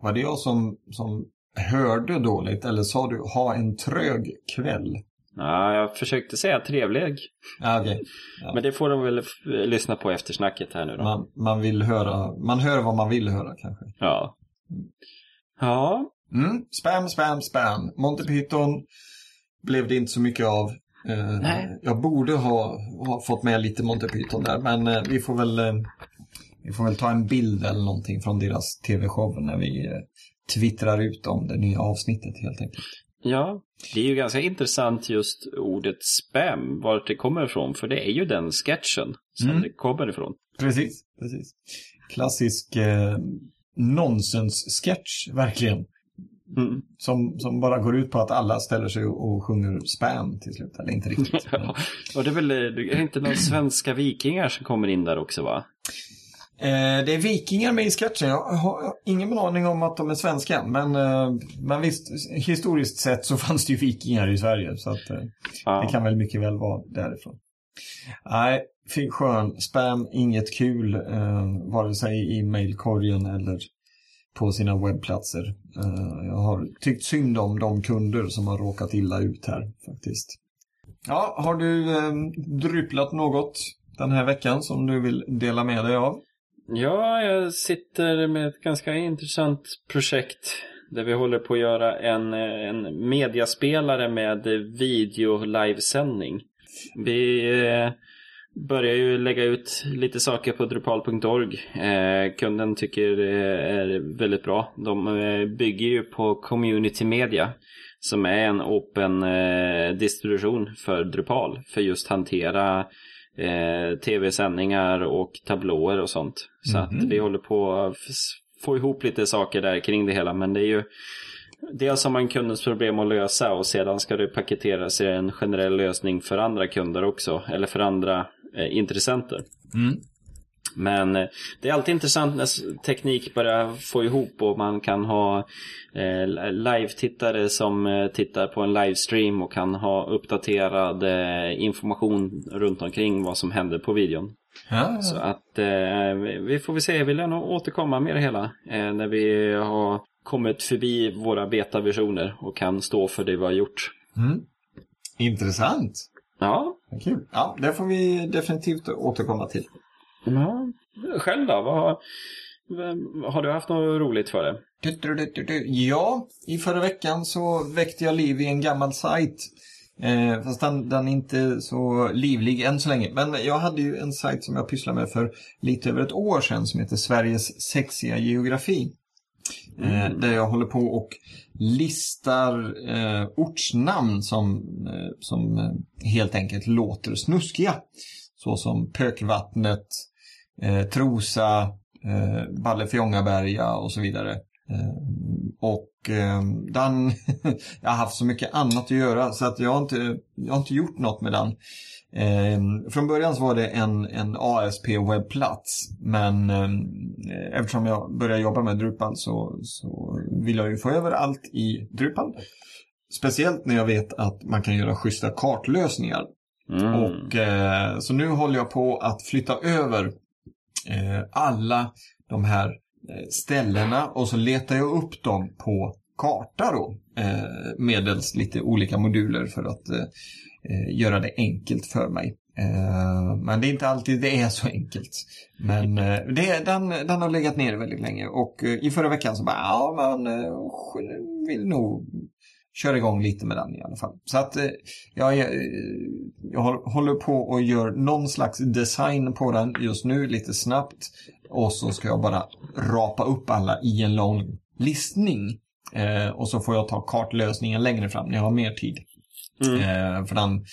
Var det jag som, som hörde dåligt eller sa du ha en trög kväll? Ja, jag försökte säga trevlig. Ja, okay. [laughs] ja. Men det får de väl lyssna på efter snacket här nu då. Man, man vill höra, man hör vad man vill höra kanske. Ja. Ja. Mm. Spam, spam, spam. Monty Python blev det inte så mycket av. Eh, Nej. Jag borde ha, ha fått med lite Monty Python där, men eh, vi får väl eh, vi får väl ta en bild eller någonting från deras tv-show när vi eh, twittrar ut om det nya avsnittet helt enkelt. Ja, det är ju ganska intressant just ordet spam, vart det kommer ifrån. För det är ju den sketchen som Mm. det kommer ifrån. Precis, precis. Klassisk eh, nonsens-sketch, verkligen. Mm. Som, som bara går ut på att alla ställer sig och sjunger spam till slut. Eller inte riktigt. [laughs] men- Ja. Och det är väl det är inte några svenska vikingar som kommer in där också va? Eh, det är vikingar med i sketchen. Jag har ingen aning om att de är svenska. Men, eh, men visst, historiskt sett så [laughs] fanns det ju vikingar i Sverige. Så att, eh, Ja. det kan väl mycket väl vara därifrån. Nej, skön. Spam, inget kul. Eh, vare sig i mailkorgen eller på sina webbplatser. Eh, jag har tyckt synd om de kunder som har råkat illa ut här faktiskt. Ja, har du eh, något den här veckan som du vill dela med dig av? Ja, jag sitter med ett ganska intressant projekt där vi håller på att göra en, en mediaspelare med video-livesändning. Vi eh, börjar ju lägga ut lite saker på drupal.org. Eh, kunden tycker det är väldigt bra. De eh, bygger ju på Community Media som är en open eh, distribution för Drupal för just hantera eh, tv-sändningar och tablåer och sånt. Så Mhm. att vi håller på att få ihop lite saker där kring det hela. Men det är ju dels har man kundens problem att lösa och sedan ska det paketeras i en generell lösning för andra kunder också. Eller för andra eh, intressenter. Men eh, det är alltid intressant när teknik börjar få ihop och man kan ha eh, live-tittare som eh, tittar på en livestream och kan ha uppdaterad information runt omkring vad som händer på videon. Ja, Så att vi får väl se, jag vill nog återkomma med det hela när vi har kommit förbi våra betaversioner och kan stå för det vi har gjort. Mm. Intressant. Ja, Kul. Ja, det får vi definitivt återkomma till. Ja. själv då? Vad har, du haft något roligt för det? Ja, i förra veckan så väckte jag liv i en gammal sajt. Eh, fast den, den är inte så livlig än så länge. Men jag hade ju en sajt som jag pysslade med för lite över ett år sedan som heter Sveriges sexiga geografi. Eh, där jag håller på och listar eh, ortsnamn som, eh, som eh, helt enkelt låter snuskiga. Så som Pökvattnet, eh, Trosa, eh, Ballefjongaberga och så vidare. Eh, och eh, den, [laughs] jag har haft så mycket annat att göra så att jag har inte, jag har inte gjort något med den. Eh, från början så var det en, en ASP-webbplats men eh, eftersom jag började jobba med Drupal så, så vill jag ju få över allt i Drupal. Speciellt när jag vet att man kan göra schyssta kartlösningar. Mm. Och, eh, så nu håller jag på att flytta över Eh, alla de här eh, ställena och så letar jag upp dem på karta då. Eh, medelst medels lite olika moduler för att göra det enkelt för mig. Men det är inte alltid det är så enkelt. Men det, den, den har legat nere väldigt länge och i förra veckan så bara, ja man vill nog köra igång lite med den i alla fall. Så att eh, jag, eh, jag håller på och gör någon slags design på den just nu lite snabbt. Och så ska jag bara rapa upp alla i en lång listning. Eh, och så får jag ta kartlösningen längre fram när jag har mer tid. Mm. Eh, för den,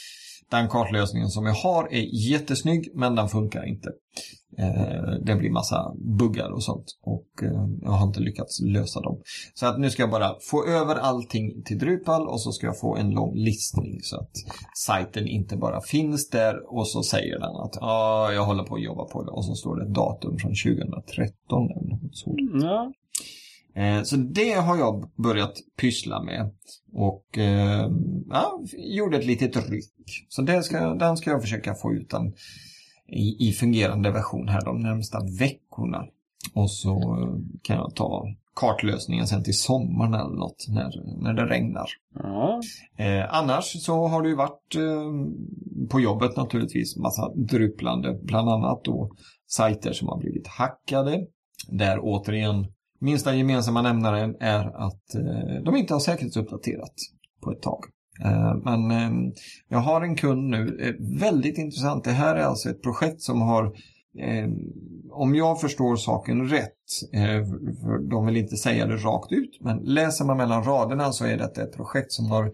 den kartlösningen som jag har är jättesnygg men den funkar inte. Eh, det blir massa buggar och sånt och eh, jag har inte lyckats lösa dem. Så att nu ska jag bara få över allting till Drupal och så ska jag få en lång listning så att sajten inte bara finns där och så säger den att ah, jag håller på att jobba på det och så står det ett datum från 2013 eller något sådant. Ja. Eh, Så det har jag börjat pyssla med. Och eh, ja, gjorde ett litet ryck. Så det ska, den ska jag försöka få ut den i, i fungerande version här de närmsta veckorna. Och så eh, kan jag ta kartlösningen sen till sommaren eller något när, när det regnar. Ja. Eh, annars så har det ju varit eh, på jobbet naturligtvis massa druplande, bland annat då sajter som har blivit hackade. Där återigen minsta gemensamma nämnaren är att eh, de inte har säkerhetsuppdaterat på ett tag. Eh, men eh, jag har en kund nu, eh, väldigt intressant. Det här är alltså ett projekt som har eh, om jag förstår saken rätt, eh, för de vill inte säga det rakt ut, men läser man mellan raderna så är detta ett projekt som har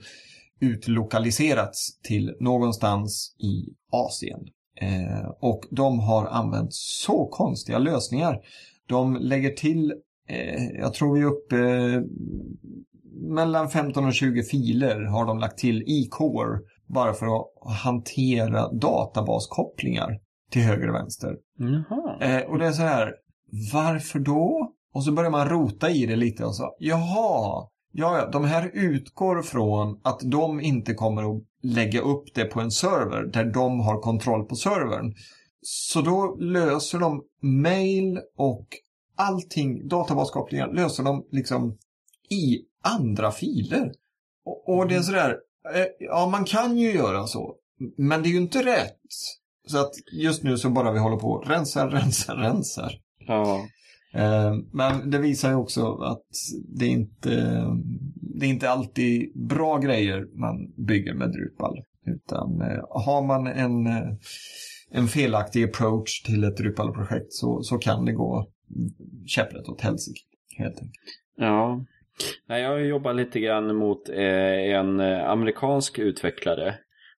utlokaliserats till någonstans i Asien. Eh, och de har använt så konstiga lösningar. De lägger till, jag tror vi är uppe eh, mellan 15 och 20 filer har de lagt till i Core bara för att hantera databaskopplingar till höger och vänster. Eh, och det är så här, varför då? Och så börjar man rota i det lite och så, jaha, ja, ja, de här utgår från att de inte kommer att lägga upp det på en server där de har kontroll på servern. Så då löser de mail och allting, databaskopplingar, löser de liksom i andra filer. Och, och det är sådär, eh, ja man kan ju göra så, men det är ju inte rätt. Så att just nu så bara vi håller på och rensar, [laughs] rensar, rensar. Ja. Eh, Men det visar ju också att det inte det är inte alltid bra grejer man bygger med Drupal. Utan eh, har man en, en felaktig approach till ett Drupal-projekt så, så kan det gå käpprätt åt helsike. Helt enkelt. Ja. Nej, jag jobbar lite grann mot eh, en eh, amerikansk utvecklare.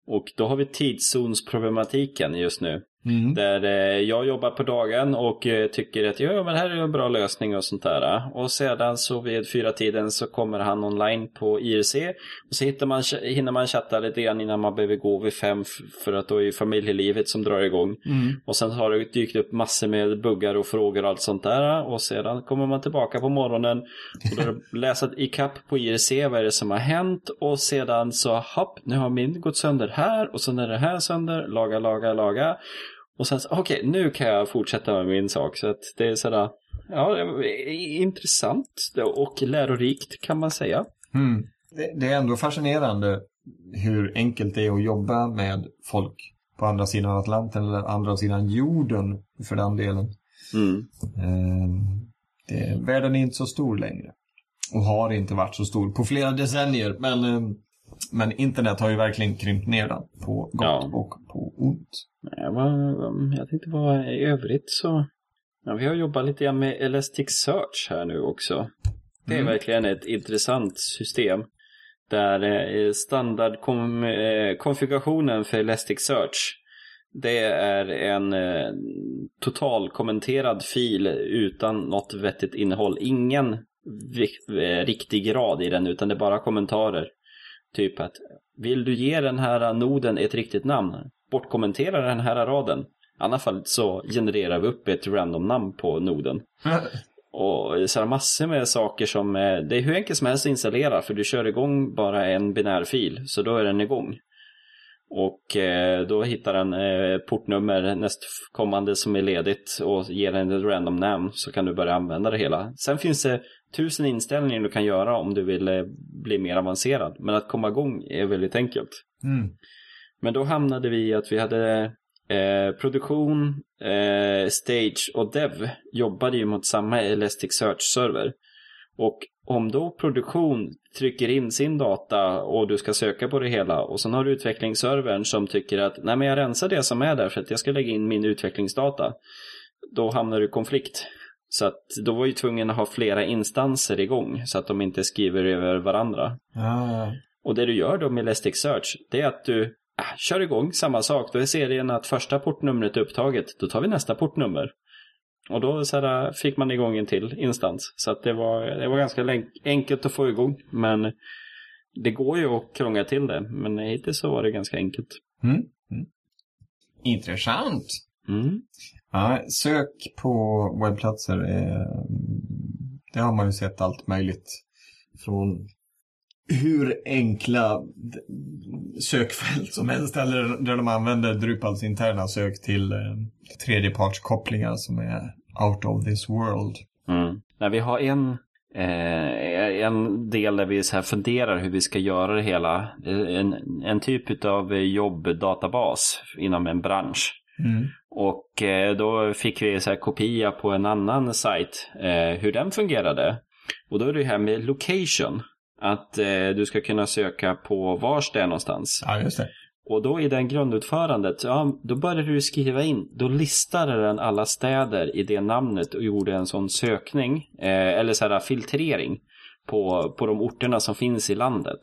Och då har vi tidszonsproblematiken just nu. Mm. Där eh, jag jobbar på dagen och eh, tycker att ja, men här är en bra lösning och sånt där. Och sedan så vid fyra tiden så kommer han online på IRC. Och så hittar man, hinner man chatta lite grann innan man behöver gå vid fem för att då är familjelivet som drar igång. Mm. Och sen har det dykt upp massor med buggar och frågor och allt sånt där. Och sedan kommer man tillbaka på morgonen och då är det [laughs] läsa i kapp på IRC vad är det som har hänt. Och sedan så, hopp, nu har min gått sönder här och sen är det här sönder. Laga, laga, laga. Och sen så, okej, nu kan jag fortsätta med min sak. Så att det är sådär, ja, intressant och lärorikt kan man säga. Mm. Det, det är ändå fascinerande hur enkelt det är att jobba med folk på andra sidan Atlanten eller andra sidan jorden för den delen. Mm. Eh, det, världen är inte så stor längre. Och har inte varit så stor på flera decennier. Men, eh, men internet har ju verkligen krympt ner den på gott Ja. och på ont. Nej, vad- Jag tänkte vad i övrigt så... Ja, vi har jobbat lite grann med Elasticsearch här nu också. Det är Mm. verkligen ett intressant system. Där eh, standardkonfigurationen för Elasticsearch det är en eh, total kommenterad fil utan något vettigt innehåll. Ingen eh, riktig rad i den utan det är bara kommentarer. Typ att vill du ge den här noden ett riktigt namn? Bortkommentera den här raden. I alla fall så genererar vi upp ett random namn på noden. [laughs] Och så är det massor med saker som, eh, det är hur enkelt som helst att installera för du kör igång bara en binär fil så då är den igång. Och eh, då hittar den eh, portnummer nästkommande som är ledigt och ger den ett random namn så kan du börja använda det hela. Sen finns det tusen inställningar du kan göra om du vill eh, bli mer avancerad. Men att komma igång är väldigt enkelt. Mm. Men då hamnade vi i att vi hade eh, produktion, eh, stage och dev jobbade ju mot samma Elasticsearch-server. Och om då produktion trycker in sin data och du ska söka på det hela och sen har du utvecklingsservern som tycker att nej men jag rensar det som är där för att jag ska lägga in min utvecklingsdata. Då hamnar du i konflikt. Så att då var ju tvungen att ha flera instanser igång så att de inte skriver över varandra. Ah. Och det du gör då med Elasticsearch, det är att du äh, kör igång samma sak. Då är serien att första portnumret är upptaget, då tar vi nästa portnummer. Och då så här, fick man igång en till instans. Så att det var, det var ganska enkelt att få igång. Men det går ju att krångla till det. Men hittills så var det ganska enkelt. Mm. Mm. Intressant. Mm. Ja, sök på webbplatser, är, det har man ju sett allt möjligt. Från hur enkla sökfält som helst eller där de använder Drupals interna sök till eh, tredjepartskopplingar som är out of this world. Mm. Nej, vi har en, eh, en del där vi så här funderar hur vi ska göra det hela. En, en typ av jobbdatabas inom en bransch. Mm. Och eh, då fick vi så här kopia på en annan sajt eh, hur den fungerade. Och då är det här med location. Att eh, du ska kunna söka på vars det är någonstans. Ja, just det. Och då i den grundutförandet, ja, då började du skriva in, då listade den alla städer i det namnet och gjorde en sån sökning, eh, eller så här filtrering på, på de orterna som finns i landet.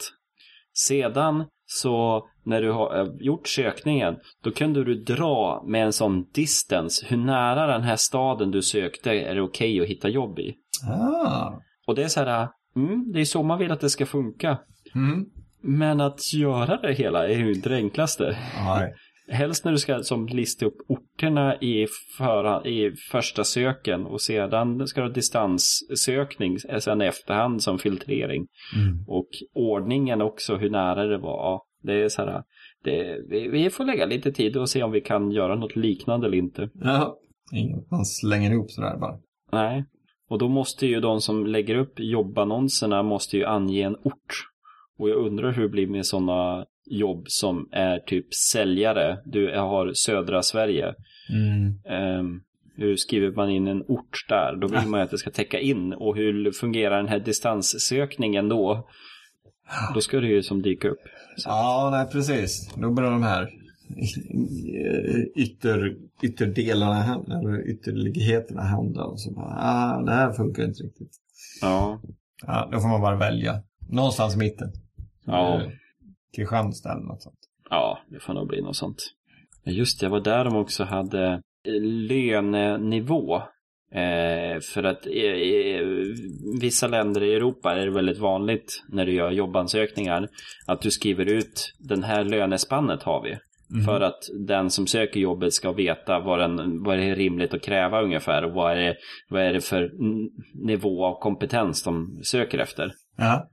Sedan så när du har eh, gjort sökningen, då kunde du dra med en sån distance hur nära den här staden du sökte är det okej okay att hitta jobb i. Ah. Och det är så här, mm, det är så man vill att det ska funka. Mm. Men att göra det hela är ju inte det enklaste. Nej. [laughs] Helst när du ska som lista upp orterna i, föra, i första söken och sedan ska du ha distanssökning sen i efterhand som filtrering. Mm. Och ordningen också, hur nära det var. Det är så här, det, vi, vi får lägga lite tid och se om vi kan göra något liknande eller inte. Ja, inget man slänger ihop sådär bara. Nej, och då måste ju de som lägger upp jobbannonserna måste ju ange en ort. Och jag undrar hur det blir med sådana jobb som är typ säljare. Du har södra Sverige. Mm. Um, hur skriver man in en ort där? Då vill [laughs] man ju att det ska täcka in. Och hur fungerar den här distanssökningen då? Då ska det ju som dyka upp. Så. Ja, nej precis. Då börjar de här ytter, ytterdelarna hända, eller ytterligheterna hända. Och så bara, ah, det här funkar inte riktigt. Ja. Ja, då får man bara välja. Någonstans i mitten. Ja. Eh, Kristianstad eller något sånt. Ja, det får nog bli något sånt. Just det, var där de också hade lönenivå. Eh, för att i, i, vissa länder i Europa är det väldigt vanligt när du gör jobbansökningar att du skriver ut den här lönespannet har vi. Mm. För att den som söker jobbet ska veta vad, den, vad det är rimligt att kräva ungefär och vad är det, vad är det för nivå av kompetens de söker efter. Ja.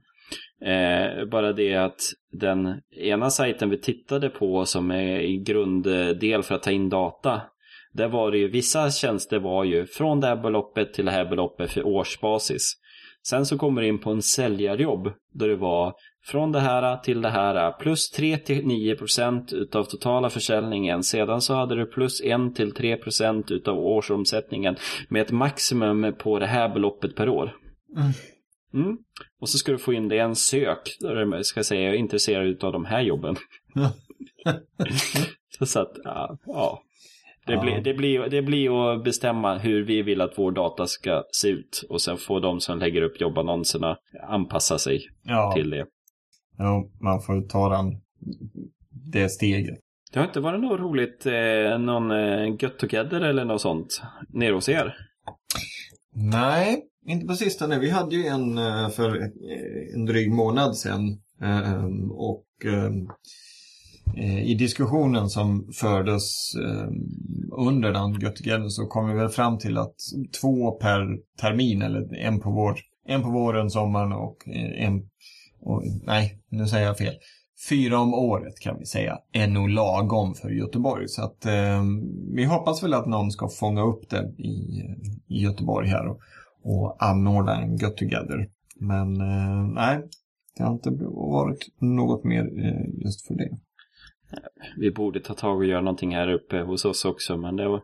Eh, bara det att den ena sajten vi tittade på som är grunddel för att ta in data. Där var det ju, vissa tjänster var ju från det här beloppet till det här beloppet för årsbasis. Sen så kommer du in på en säljarjobb då det var från det här till det här plus 3-9% utav totala försäljningen. Sedan så hade du plus 1-3% utav årsomsättningen med ett maximum på det här beloppet per år. Mm. Mm. Och så ska du få in det i en sök där du ska säga jag är intresserad av de här jobben. [laughs] så att, ja. ja. Det, Ja. Blir, det, blir, det blir att bestämma hur vi vill att vår data ska se ut. Och sen får de som lägger upp jobbannonserna anpassa sig Ja. till det. Jo, man får ta den, det steget. Det har inte varit något roligt, eh, någon eh, get together eller något sånt nere hos er? Nej, inte på sistone. Vi hade ju en eh, för eh, en dryg månad sedan. eh, Och Eh, i diskussionen som fördes eh, under den Göttegäller så kom vi väl fram till att två per termin, eller en på, vår, en på våren, sommaren och eh, en... Och, nej, nu säger jag fel. Fyra om året kan vi säga är nog lagom för Göteborg. Så att eh, vi hoppas väl att någon ska fånga upp det i, i Göteborg här och, och anordna en Get Together. Men eh, nej, det har inte varit något mer eh, just för det. Vi borde ta tag och göra någonting här uppe hos oss också. Men det var,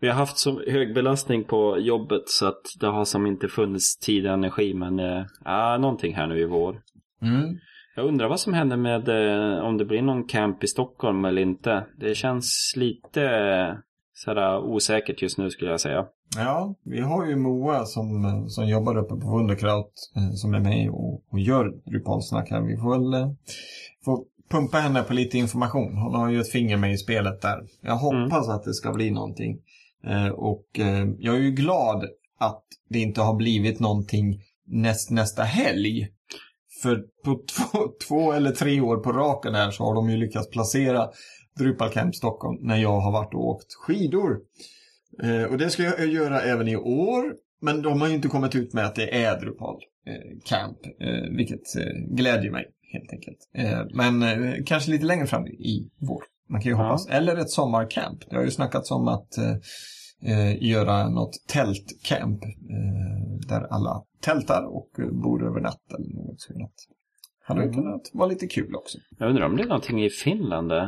vi har haft så hög belastning på jobbet så att det har som inte funnits tid och energi. Men eh, ja, någonting här nu i vår. Mm. Jag undrar vad som händer med eh, om det blir någon camp i Stockholm eller inte. Det känns lite eh, sådär osäkert just nu skulle jag säga. Ja, vi har ju Moa som, som jobbar uppe på Wunderkraut som är med och, och gör Drupalsnack här. Vi får väl få pumpa henne på lite information. Hon har ju ett finger med i spelet där. Jag hoppas att det ska bli någonting. Eh, och eh, jag är ju glad att det inte har blivit någonting näst, nästa helg. För på [laughs] två, två eller tre år på raken här så har de ju lyckats placera Drupal Camp Stockholm när jag har varit och åkt skidor. Eh, och det ska jag göra även i år. Men de har ju inte kommit ut med att det är Drupal eh, Camp. Eh, vilket eh, glädjer mig helt enkelt. Eh, men eh, kanske lite längre fram i vår. Man kan ju Ja. hoppas. Eller ett sommarcamp. Det har ju snackats om att eh, eh, göra något tältcamp. Eh, där alla tältar och bor över natt eller något sådant. Hade Mm. kunnat vara lite kul också. Jag undrar om det är någonting i Finland där.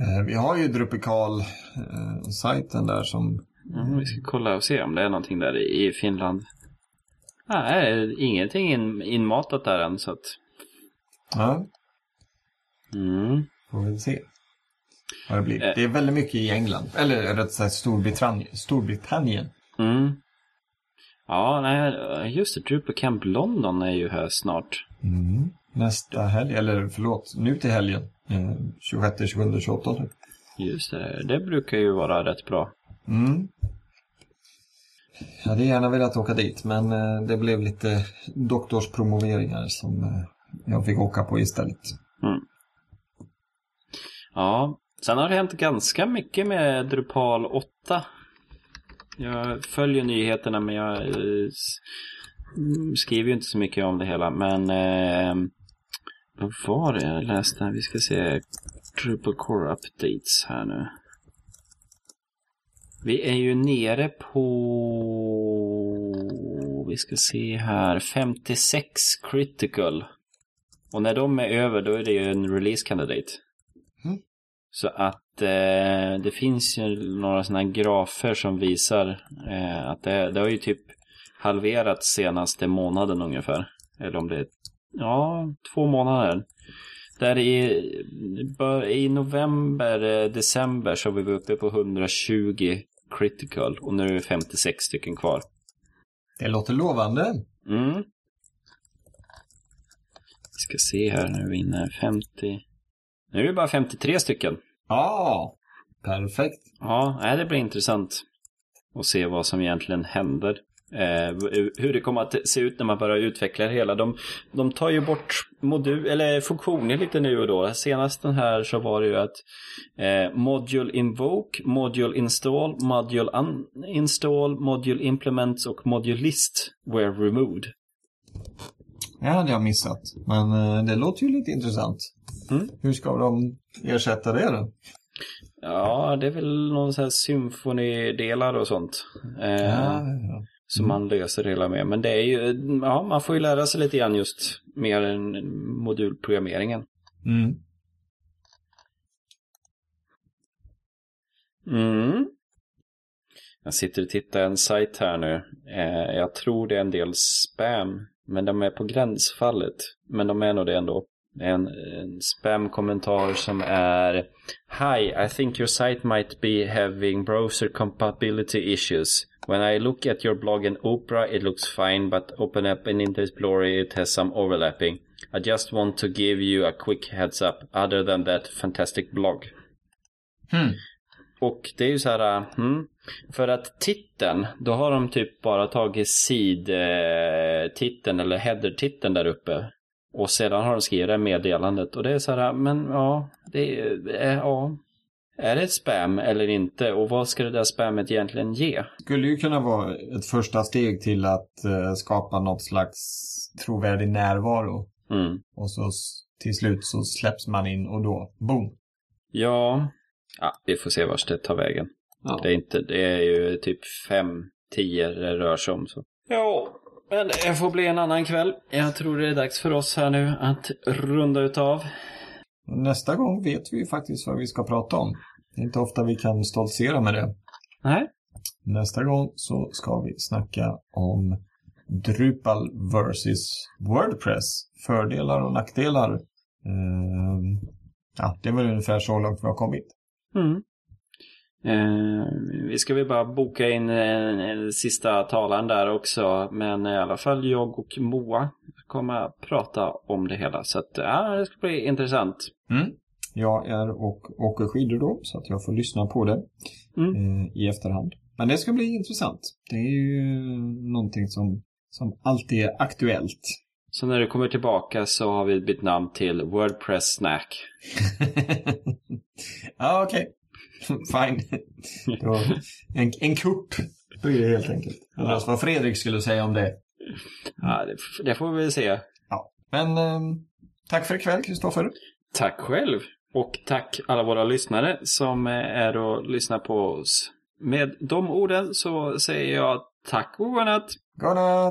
Eh, vi har ju Drupikal-sajten där som Mm, vi ska kolla och se om det är någonting där i Finland. Nej, ingenting in, inmatat där än så att... Ja, Mm. får vi se. Vad det blir. Eh. Det är väldigt mycket i England. Eller rätt sagt Storbritannien. Storbritannien. Mm. Ja, nej, just det. Drupal Camp London är ju här snart. Mm. Nästa helg, eller förlåt, nu till helgen. Eh, 26, 27, 28. Just det, det brukar ju vara rätt bra. Mm. Jag hade gärna velat åka dit, men eh, det blev lite doktorspromoveringar som eh, jag fick åka på istället. Mm. Ja, sen har det hänt ganska mycket med Drupal 8. Jag följer nyheterna men jag eh, skriver ju inte så mycket om det hela. Men eh, vad var det jag läste? Vi ska se Drupal Core Updates här nu. Vi är ju nere på, vi ska se här, 56 critical. Och när de är över då är det ju en release candidate. Så att eh, det finns ju några sådana grafer som visar eh, att det, det har ju typ halverats senaste månaden ungefär. Eller om det är, ja, två månader. Där i, i november, eh, december så var vi uppe på 120 critical och nu är det 56 stycken kvar. Det låter lovande. Mm. Vi ska se här nu, vi är inne 50. Nu är det bara 53 stycken. Ja, perfekt. Ja, det blir intressant att se vad som egentligen händer. Eh, hur det kommer att se ut när man börjar utveckla det hela. De, de tar ju bort modul, eller funktioner lite nu och då. Senast den här så var det ju att eh, Module Invoke, Module Install, Module Uninstall, Module Implements och Module List were removed. Det hade jag missat. Men eh, det låter ju lite intressant. Mm. Hur ska de ersätta det då? Ja, det är väl någon sån här symfonidelar och sånt. Eh, Ja, ja. Som man löser det hela med. Men det är ju, ja, man får ju lära sig lite grann just mer än modulprogrammeringen. Mm. Mm. Jag sitter och tittar en sajt här nu. Eh, jag tror det är en del spam. Men de är på gränsfallet. Men de är nog det ändå. En, en spam-kommentar som är Hi, I think your site might be having browser compatibility issues. When I look at your blog in Opera it looks fine but open up in Internet Explorer it has some overlapping. I just want to give you a quick heads up. Other than that, fantastic blog. Hmm. Och det är ju så här, mm, för att titeln, då har de typ bara tagit sid-titeln eller header-titeln där uppe. Och sedan har de skrivit det meddelandet och det är så här, men ja, det är, ja. Är det ett spam eller inte? Och vad ska det där spammet egentligen ge? Skulle ju kunna vara ett första steg till att skapa något slags trovärdig närvaro. Mm. Och så till slut så släpps man in och då, boom. Ja, ja, vi får se vart det tar vägen. Ja. Det är, inte, det är ju typ fem, tio det rör sig om. Så. Ja, men det får bli en annan kväll. Jag tror det är dags för oss här nu att runda utav. Nästa gång vet vi faktiskt vad vi ska prata om. Det är inte ofta vi kan stoltsera med det. Nej. Nästa gång så ska vi snacka om Drupal versus Wordpress. Fördelar och nackdelar. Ehm, ja, det är väl ungefär så långt vi har kommit. Mm. Eh, vi ska väl bara boka in en, en sista talan där också. Men i alla fall jag och Moa kommer att prata om det hela. Så att, ja, det ska bli intressant. Mm. Jag är och åker skidor då, så att jag får lyssna på det Mm. eh, i efterhand. Men det ska bli intressant. Det är ju någonting som, som alltid är aktuellt. Så när du kommer tillbaka så har vi bytt namn till Wordpress Snack. [laughs] ja, okej. [laughs] Fine. En, en kupp blir det helt enkelt. Undrar vad Fredrik skulle säga om det. Ja, det, det får vi väl se. Men ehm, tack för ikväll, Kristoffer. Tack själv. Och tack alla våra lyssnare som är och lyssnar på oss. Med de orden så säger jag tack och godnatt. Godnatt!